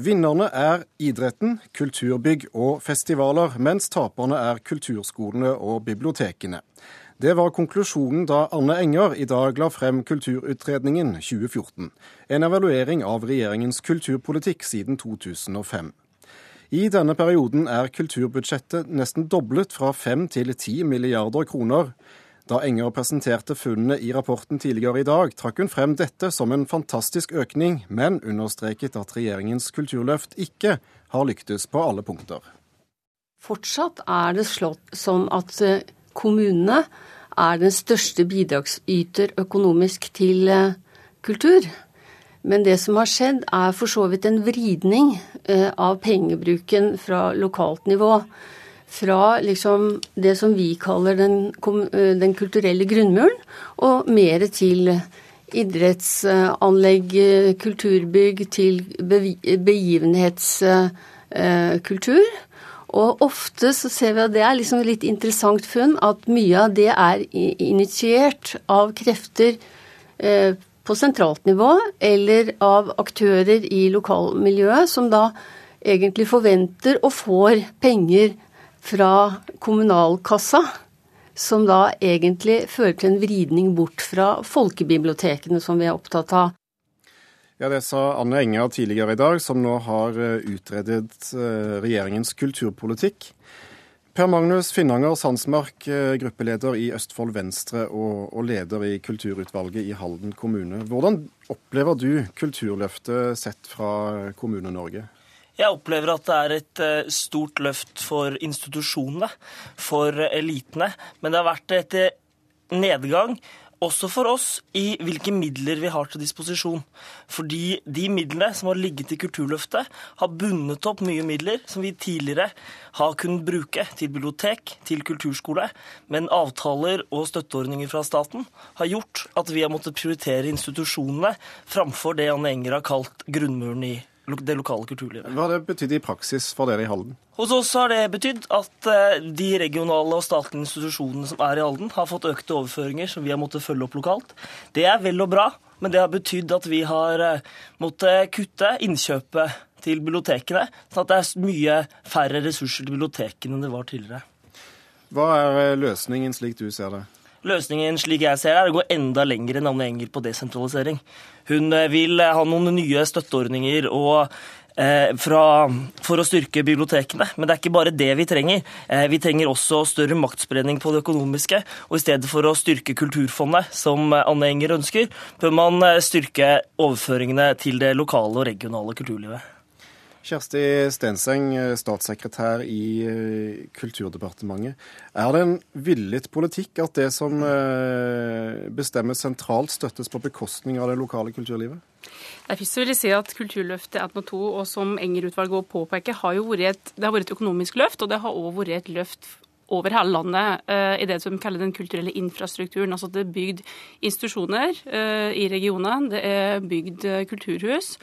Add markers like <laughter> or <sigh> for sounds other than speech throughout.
Vinnerne er idretten, kulturbygg og festivaler, mens taperne er kulturskolene og bibliotekene. Det var konklusjonen da Anne Enger i dag la frem Kulturutredningen 2014. En evaluering av regjeringens kulturpolitikk siden 2005. I denne perioden er kulturbudsjettet nesten doblet fra 5 til 10 milliarder kroner. Da Enger presenterte funnene i rapporten tidligere i dag, trakk hun frem dette som en fantastisk økning, men understreket at regjeringens kulturløft ikke har lyktes på alle punkter. Fortsatt er det slått som at eh, kommunene er den største bidragsyter økonomisk til eh, kultur. Men det som har skjedd, er for så vidt en vridning eh, av pengebruken fra lokalt nivå fra liksom det som vi kaller den, eh, den kulturelle grunnmuren, og mer til idrettsanlegg, kulturbygg, til begivenhetskultur. Og ofte så ser vi at det er liksom litt interessant funn, at mye av det er initiert av krefter eh, på sentralt nivå, eller av aktører i lokalmiljøet, som da egentlig forventer og får penger fra kommunalkassa, som da egentlig fører til en vridning bort fra folkebibliotekene, som vi er opptatt av. Ja, Det sa Anne Enger tidligere i dag, som nå har eh, utredet eh, regjeringens kulturpolitikk. Per Magnus Finnanger Sandsmark, eh, gruppeleder i Østfold Venstre og, og leder i kulturutvalget i Halden kommune. Hvordan opplever du Kulturløftet sett fra Kommune-Norge? Jeg opplever at det er et eh, stort løft for institusjonene, for elitene. Men det har vært et eh, nedgang også for oss i hvilke midler vi har til disposisjon. Fordi de midlene som har ligget i Kulturløftet, har bundet opp mye midler som vi tidligere har kunnet bruke til bibliotek, til kulturskole. Men avtaler og støtteordninger fra staten har gjort at vi har måttet prioritere institusjonene framfor det Anne Enger har kalt grunnmuren i det lokale kulturlivet. Hva har det betydd i praksis for dere i Halden? Hos oss har det betydd at eh, de regionale og statlige institusjonene som er i Halden, har fått økte overføringer som vi har måttet følge opp lokalt. Det er vel og bra, men det har betydd at vi har eh, måttet kutte innkjøpet til bibliotekene, sånn at det er mye færre ressurser til bibliotekene enn det var tidligere. Hva er eh, løsningen slik du ser det? Løsningen slik jeg ser det, er å gå enda lenger enn Anne Enger på desentralisering. Hun eh, vil eh, ha noen nye støtteordninger og eh, fra, for å styrke bibliotekene. Men det er ikke bare det vi trenger. Vi trenger også større maktspredning på det økonomiske. Og i stedet for å styrke Kulturfondet, som Anne Enger ønsker, bør man styrke overføringene til det lokale og regionale kulturlivet. Kjersti Stenseng, statssekretær i eh, Kulturdepartementet. Er det en villet politikk at det som eh, bestemmes sentralt, støttes på bekostning av det lokale kulturlivet? Først vil jeg si at Kulturløftet 1.2, og som Enger-utvalget påpeker, har jo vært et, det har vært et økonomisk løft, og det har òg vært et løft over hele landet uh, i det som de kaller den kulturelle infrastrukturen. Altså det er bygd institusjoner uh, i regionene, det er bygd kulturhus.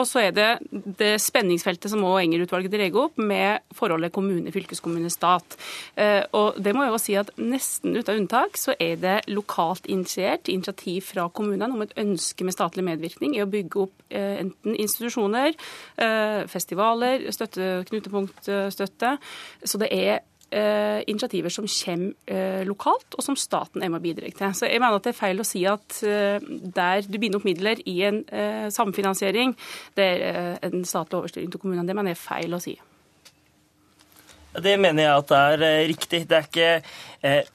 Og så er det det spenningsfeltet som òg Enger-utvalget drar opp, med forholdet kommune, fylkeskommune, stat. Eh, og det må jeg jo si at Nesten uten unntak så er det lokalt initiert initiativ fra kommunene om et ønske med statlig medvirkning i å bygge opp eh, enten institusjoner, eh, festivaler, støtte, knutepunktstøtte. Så det er initiativer som kommer eh, lokalt, og som staten er med å bidra til. Så jeg mener at det er feil å si at eh, der du binder opp midler i en eh, samfinansiering, det er eh, en statlig overstyring til kommunene. Det mener jeg er feil å si. Det mener jeg at det er eh, riktig. Det er ikke,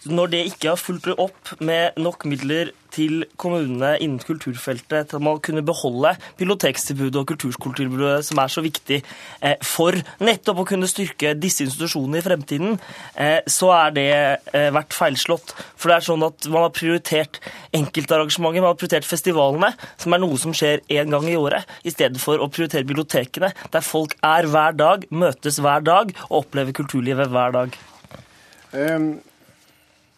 når det ikke har fulgt opp med nok midler til kommunene innen kulturfeltet til å kunne beholde bibliotekstilbudet og kulturskoletilbudet som er så viktig eh, for nettopp å kunne styrke disse institusjonene i fremtiden, eh, så er det eh, vært feilslått. For det er sånn at man har prioritert enkeltarrangementer, man har prioritert festivalene, som er noe som skjer én gang i året, i stedet for å prioritere bibliotekene, der folk er hver dag, møtes hver dag og opplever kulturlivet hver dag. Um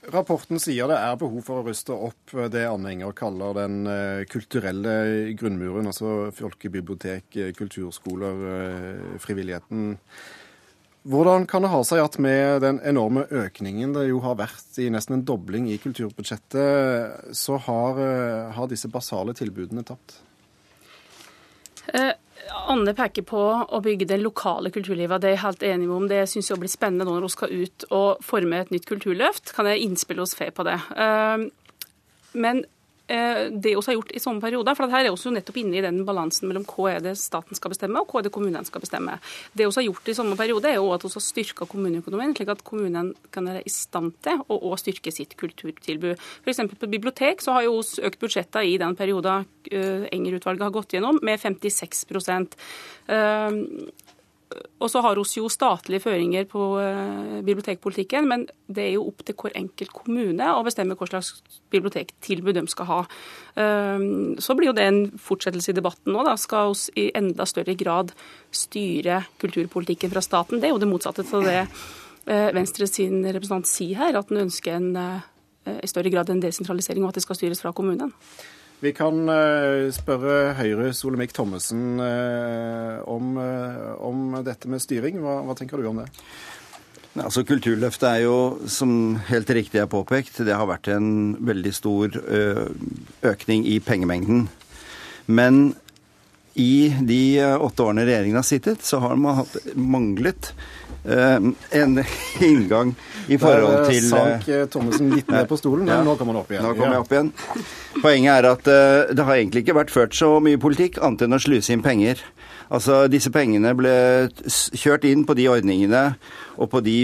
Rapporten sier det er behov for å ruste opp det anhenger Enger kaller den eh, kulturelle grunnmuren, altså folkebibliotek, eh, kulturskoler, eh, frivilligheten. Hvordan kan det ha seg at med den enorme økningen det jo har vært i nesten en dobling i kulturbudsjettet, så har, har disse basale tilbudene tapt? Anne peker på å bygge det lokale kulturlivet. Det er jeg helt enig om. Det syns jeg blir spennende når hun skal ut og forme et nytt kulturløft. Kan jeg innspille hos Fe på det. Eh, men det vi har gjort i sånne perioder. For her er vi nettopp inne i den balansen mellom hva er det staten skal bestemme, og hva er det kommunene skal bestemme. Det vi har gjort i samme periode, er jo at vi har styrka kommuneøkonomien, slik at kommunene kan være i stand til å styrke sitt kulturtilbud. F.eks. på bibliotek så har vi økt budsjettene i den perioden eh, Enger-utvalget har gått gjennom, med 56 og så har vi jo statlige føringer på eh, bibliotekpolitikken, men det er jo opp til hver enkelt kommune å bestemme hva slags bibliotektilbud de skal ha. Ehm, så blir jo det en fortsettelse i debatten nå. Da. Skal vi i enda større grad styre kulturpolitikken fra staten? Det er jo det motsatte til det eh, Venstre sin representant sier her, at den ønsker en, eh, i større grad en desentralisering, og at det skal styres fra kommunen. Vi kan uh, spørre Høyres Olemic Thommessen uh, om, uh, om, dette med styring. Hva, hva, tenker du om det? Altså Kulturløftet er jo, som helt riktig er påpekt, det har vært en veldig stor økning i pengemengden. Men i de åtte årene regjeringen har sittet, så har man hatt, manglet en <laughs> inngang i forhold til Der sank Thommessen litt ned på stolen, men ja, nå kommer han opp igjen. Nå kommer jeg opp igjen. Poenget er at det har egentlig ikke vært ført så mye politikk annet enn å sluse inn penger. Altså, Disse pengene ble kjørt inn på de ordningene og på de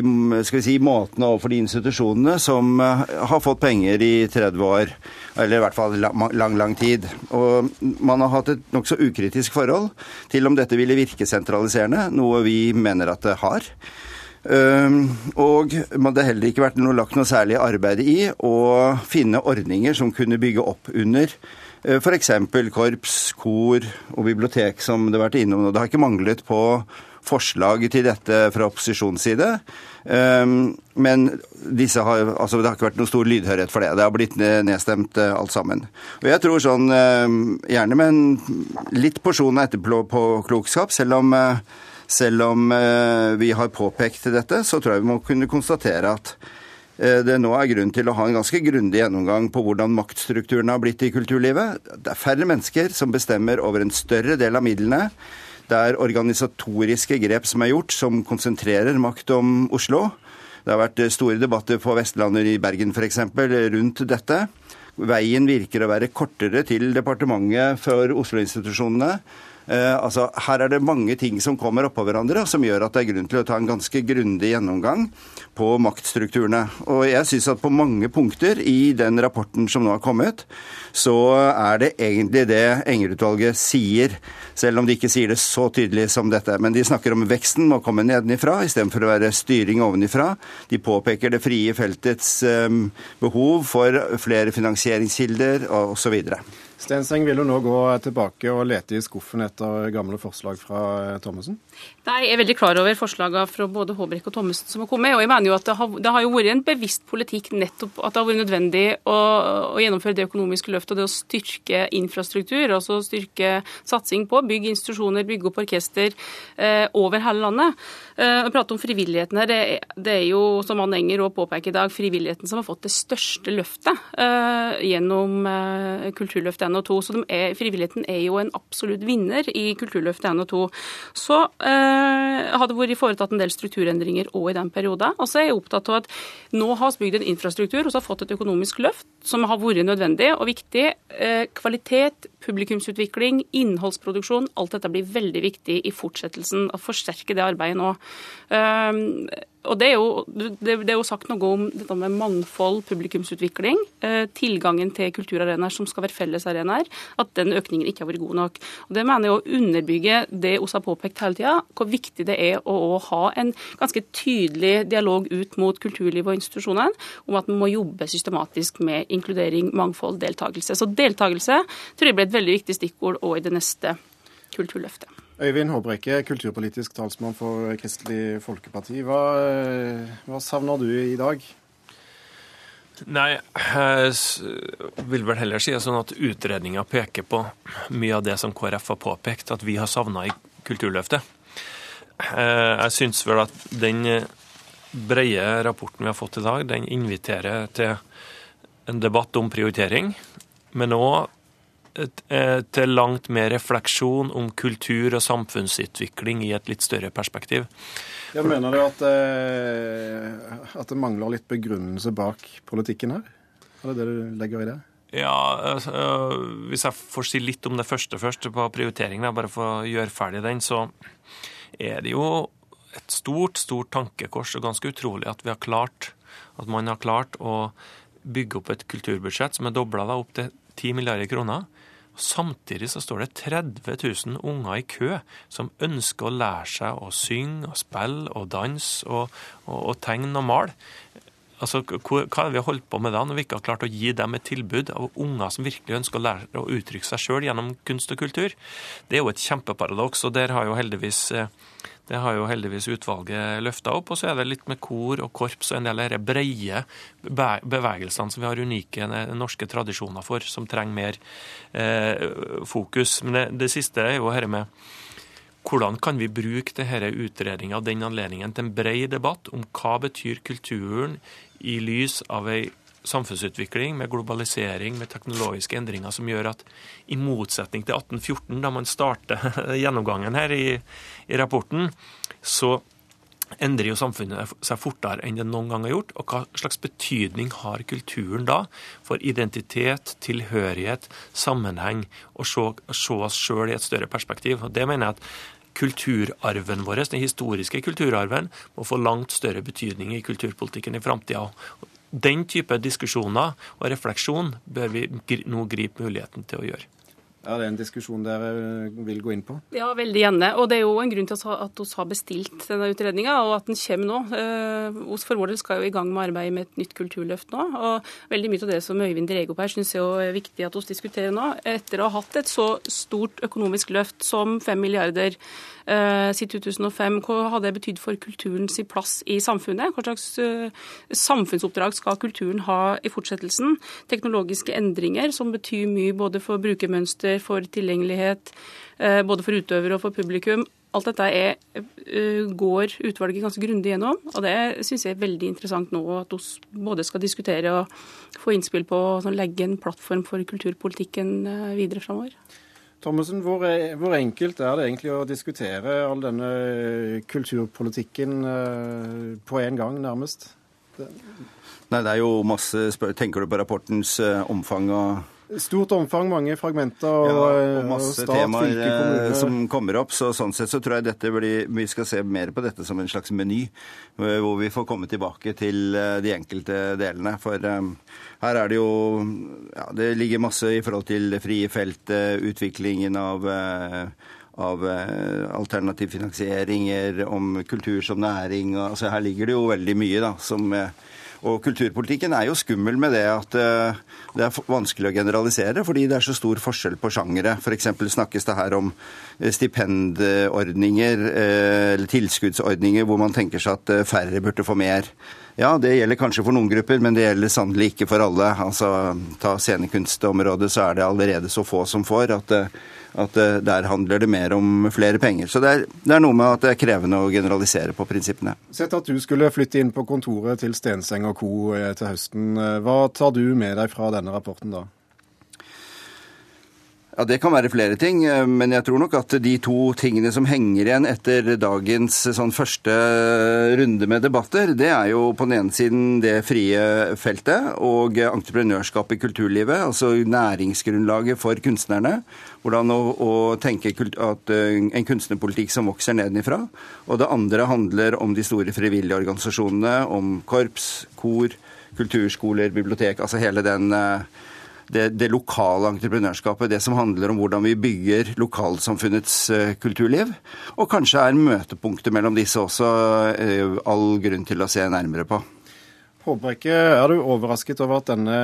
skal vi si, måtene overfor de institusjonene som uh, har fått penger i 30 år. Eller i hvert fall lang, lang, tid. Og man har hatt et nokså ukritisk forhold til om dette ville virke sentraliserende, noe vi mener at det har. Og det har heller ikke vært noe, lagt noe særlig arbeid i å finne ordninger som kunne bygge opp under eh, f.eks. korps, kor og bibliotek, som det har vært innom. Det har ikke manglet på forslag til dette fra opposisjonens side. Ehm, men har, altså det har ikke vært noen stor lydhørighet for det. Det har blitt nedstemt eh, alt sammen. Og jeg tror sånn, ehm, gjerne med en litt porsjon av etterpåklokskap, selv om eh, selv om eh, vi har påpekt dette, så tror jeg vi må kunne konstatere at eh, det nå er grunn til å ha en ganske grundig gjennomgang på hvordan maktstrukturene har blitt i kulturlivet. Det er færre mennesker som bestemmer over en større del av midlene. Det er organisatoriske grep som er gjort, som konsentrerer makt om Oslo. Det har vært store debatter på Vestlandet i Bergen f.eks. rundt dette. Veien virker å være kortere til departementet for Oslo-institusjonene Eh, altså, her er det mange ting som kommer oppå hverandre, som gjør at det er grunn til å ta en ganske grundig gjennomgang på maktstrukturene. Og jeg syns at på mange punkter i den rapporten som nå har kommet, så er det egentlig det Enger-utvalget sier, selv om de ikke sier det så tydelig som dette. Men de snakker om veksten må komme nedenifra istedenfor å være styring ovenifra. De påpeker det frie feltets um, behov for flere finansieringskilder osv. Stenseng, vil du nå gå tilbake og lete i skuffen etter gamle forslag fra eh, Thommessen? Nei, Jeg er veldig klar over forslagene fra både Håbrekk og Thommessen som har kommet. og jeg mener jo at det har, det har, jo vært en bevisst politikk nettopp at det har vært nødvendig å, å gjennomføre det økonomiske løftet og det å styrke infrastruktur. altså Styrke satsing på bygg institusjoner, bygge opp orkester eh, over hele landet. Eh, å prate om frivilligheten her, det, det, er jo, som Ann Enger òg påpeker i dag, frivilligheten som har fått det største løftet eh, gjennom eh, Kulturløftet 1 og 2. Så er, frivilligheten er jo en absolutt vinner i Kulturløftet 1 og 2. Så eh, har det vært foretatt en del strukturendringer òg i den perioden. Og så er jeg opptatt av at nå har vi bygd en infrastruktur og så har fått et økonomisk løft som har vært nødvendig og viktig. Eh, kvalitet, publikumsutvikling, innholdsproduksjon, alt dette blir veldig viktig i fortsettelsen. Å forsterke det arbeidet nå. Eh, og det er, jo, det, er, jo, sagt noe om dette med mangfold, publikumsutvikling, eh, tilgangen til kulturarenaer som skal være fellesarenaer, at den økningen ikke har vært god nok. Og Det mener jeg å underbygge det vi har påpekt hele tida, hvor viktig det er å, å, ha en ganske tydelig dialog ut mot kulturlivet og institusjonene om at vi må jobbe systematisk med inkludering, mangfold, deltakelse. Så deltakelse tror jeg blir et veldig viktig stikkord òg i det neste kulturløftet. Øyvind Håbrekke, kulturpolitisk talsmann for Kristelig Folkeparti. Hva, hva savner du i dag? Nei, jeg vil vel heller si sånn at utredninga peker på mye av det som KrF har påpekt at vi har savna i Kulturløftet. Jeg syns vel at den brede rapporten vi har fått i dag, den inviterer til en debatt om prioritering, men òg eh, til langt mer refleksjon om kultur og samfunnsutvikling i et litt større perspektiv. Jeg mener du at, eh, at det mangler litt begrunnelse bak politikken her? Er det det du legger i det? Ja, altså, Hvis jeg får si litt om det første først, på prioriteringen, bare for å gjøre ferdig den, så er det jo et stort, stort tankekors og ganske utrolig at vi har klart at man har klart å bygge opp et kulturbudsjett som er dobla opp til 10 milliarder kroner. Samtidig så står det 30 000 unger i kø som ønsker å lære seg å synge og spille og danse og, og, og tegne og male. Altså, Hva har vi holdt på med da, når vi ikke har klart å gi dem et tilbud av unger som virkelig ønsker å lære å uttrykke seg sjøl gjennom kunst og kultur? Det er jo et kjempeparadoks, og der har jo heldigvis eh, det har jo heldigvis utvalget løfta opp. Og så er det litt med kor og korps og en del av de breie bevegelsene som vi har unike norske tradisjoner for, som trenger mer eh, fokus. Men det, det, siste er jo dette med hvordan kan vi bruke denne utredninga og den anledningen til en bred debatt om hva betyr kulturen i lys av ei samfunnsutvikling, med globalisering, med teknologiske endringer som gjør at i motsetning til 1814, da man starter <laughs> gjennomgangen her i, i rapporten, så endrer jo samfunnet seg fortere enn det noen gang har gjort. Og hva slags betydning har kulturen da for identitet, tilhørighet, sammenheng, og se, oss sjøl i et større perspektiv? Og Det mener jeg at kulturarven vår, den historiske kulturarven, må få langt større betydning i kulturpolitikken i framtida. Den type diskusjoner og refleksjon bør vi nå gripe muligheten til å gjøre. Ja, Det er en diskusjon dere vil gå inn på? Ja, veldig gjerne. Og det er jo en grunn til at vi har bestilt denne utredninga, og at den kommer nå. Eh, for vår del skal jo i gang med arbeidet med et nytt kulturløft nå. Og veldig mye av det som Øyvind drar opp her, syns jeg er viktig at vi diskuterer nå. Etter å ha hatt et så stort økonomisk løft som fem milliarder eh, siden 2005. Hva har det betydd for kulturens plass i samfunnet? Hva slags eh, samfunnsoppdrag skal kulturen ha i fortsettelsen? Teknologiske endringer som betyr mye både for brukermønster, for tilgjengelighet, uh, både for utøvere og for publikum. Alt dette er, går utvalget ganske grundig gjennom, og det syns jeg er veldig interessant nå. At vi både skal diskutere og få innspill på å legge en plattform for kulturpolitikken videre framover. Thommessen, hvor, hvor, enkelt er det egentlig å diskutere all denne kulturpolitikken eh, på en gang, nærmest? Det... Nei, det er jo masse spør Tenker du på rapportens eh, omfang og Stort omfang, mange fragmenter og, ja, og eh, masse og stat, temaer fylke, som kommer opp. Så sånn sett så tror jeg dette blir, vi skal se mer på dette som en slags meny, hvor vi får komme tilbake til de enkelte delene. For her er det jo ja, Det ligger masse i forhold til det frie feltet, utviklingen av eh, av eh, alternativ finansieringer, om kultur som næring. Altså, her ligger det jo veldig mye da, som eh, og kulturpolitikken er jo skummel med det at det er vanskelig å generalisere, fordi det er så stor forskjell på sjangere. F.eks. snakkes det her om stipendordninger eller tilskuddsordninger hvor man tenker seg at færre burde få mer. Ja, det gjelder kanskje for noen grupper, men det gjelder sannelig ikke for alle. Altså, Ta scenekunstområdet, så er det allerede så få som får at, at der handler det mer om flere penger. Så det er, det er, noe med at det er krevende å generalisere på prinsippene. Sett at du skulle flytte inn på kontoret til Stenseng og co. Eh, til høsten. Hva tar du med deg fra denne rapporten da? Ja, Det kan være flere ting, eh, men jeg tror nok at de to tingene som henger igjen etter dagens sånn første runde med debatter, det er jo på den ene siden det frie feltet og entreprenørskap i kulturlivet, altså næringsgrunnlaget for kunstnerne. Hvordan å, å tenke at eh, en kunstnerpolitikk som vokser nedenifra. Og det andre handler om de store frivillige organisasjonene, om korps, kor, kulturskoler, bibliotek, altså hele den det, det, lokale entreprenørskapet, det som handler om hvordan vi bygger lokalsamfunnets uh, kulturliv. Og kanskje er møtepunktet mellom disse også uh, all grunn til å se nærmere på. Håbrekke, er du overrasket over at denne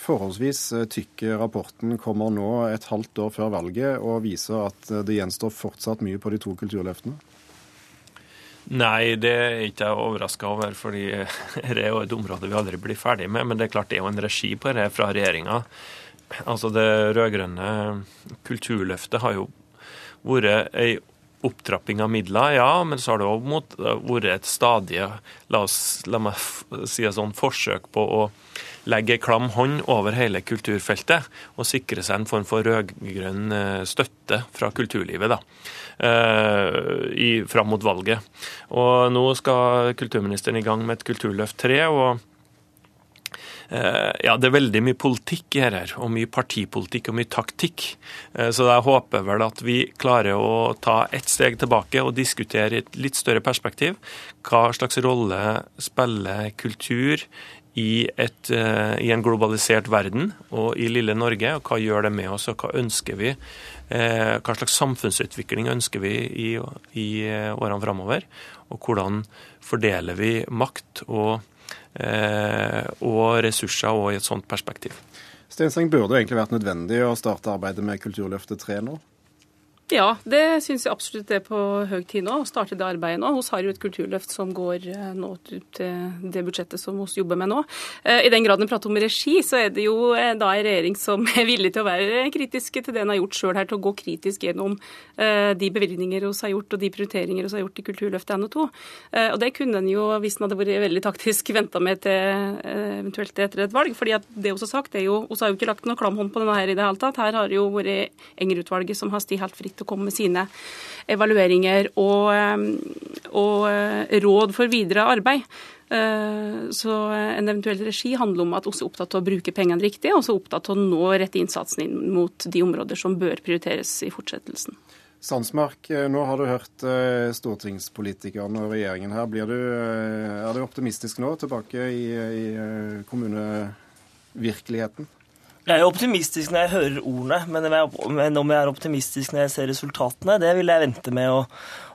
forholdsvis eh, tykke rapporten kommer nå et halvt år før valget og viser at det gjenstår fortsatt mye på de to kulturløftene? Nei, det er ikke jeg overraska over, fordi <laughs> det er jo et område vi aldri blir ferdig med. Men det er klart det er jo en regi på det fra regjeringa. Altså det rød-grønne kulturløftet har jo vært ei opptrapping av midler, ja, men så har det òg vært et stadig la, la meg si det sånn, forsøk på å legge en klam hånd over hele kulturfeltet og sikre seg en form for rød-grønn eh, støtte fra kulturlivet da, eh, i, fram mot valget. Og Nå skal kulturministeren i gang med et Kulturløft 3. og Eh, ja, det er veldig mye politikk i her, og mye partipolitikk og mye taktikk. Eh, så jeg håper vel at vi klarer å ta ett steg tilbake og diskutere i et litt større perspektiv. Hva slags rolle spiller kultur i, et, eh, i, en globalisert verden og i lille Norge, og hva gjør det med oss, og hva ønsker vi? Hva slags samfunnsutvikling ønsker vi i, i årene framover? Og hvordan fordeler vi makt og Eh, og ressurser og i et sånt perspektiv. Stenseng, burde det egentlig vært nødvendig å starte arbeidet med Kulturløftet 3 nå? Ja, det syns jeg absolutt det er på høy tid nå, å starte det arbeidet nå. Vi har jo et kulturløft som går nå nå til det budsjettet som vi jobber med nå. Eh, I den grad en prater om regi, så er det jo eh, da en regjering som <laughs> er villig til å være kritiske til det en har gjort sjøl her, til å gå kritisk gjennom de bevilgninger vi har gjort og de prioriteringer vi har gjort i Kulturløftet NO2. Og det kunne en jo, hvis en hadde vært veldig taktisk, <laughs> venta med til eventuelt etter et valg. fordi at det vi har sagt, er jo Vi har jo ikke lagt noe klam hånd på denne her i det hele tatt. Her har jo vært Enger-utvalget som har stått helt fritt til å komme med sine evalueringer og, eh, og eh, råd for videre arbeid. Eh, så en eventuell regi handler om at vi er opptatt av å bruke pengene riktig, og så opptatt av å nå rette innsatsen inn mot de områder som bør prioriteres i fortsettelsen. Sandsmark, nå har du hørt stortingspolitikerne og regjeringen her. Du, er du optimistisk nå, tilbake i, i kommunevirkeligheten? Jeg er optimistisk når jeg hører ordene, men om jeg er optimistisk når jeg ser resultatene, det vil jeg vente med å,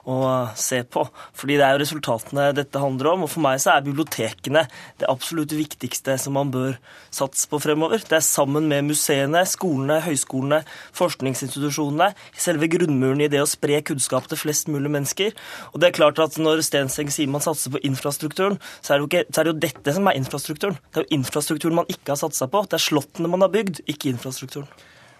å se på. Fordi det er jo resultatene dette handler om. Og for meg så er bibliotekene det absolutt viktigste som man bør satse på fremover. Det er sammen med museene, skolene, høyskolene, forskningsinstitusjonene selve grunnmuren i det å spre kunnskap til flest mulig mennesker. Og det er klart at når Stenseng sier man satser på infrastrukturen, så er, det jo ikke, er det jo dette som er infrastrukturen. Det er jo infrastrukturen man ikke har satsa på. Det er slottene man har bygd, ikke infrastrukturen.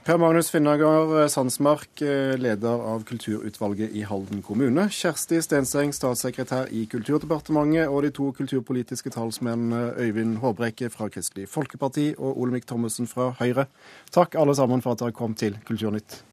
Per Magnus Finnager Sandsmark, eh, leder av kulturutvalget i Halden kommune. Kjersti Stenseng, statssekretær i Kulturdepartementet. Og de to kulturpolitiske talsmennene Øyvind Håbrekke fra Kristelig Folkeparti og Olemic Thommessen fra Høyre. Takk alle sammen for at dere kom til Kulturnytt.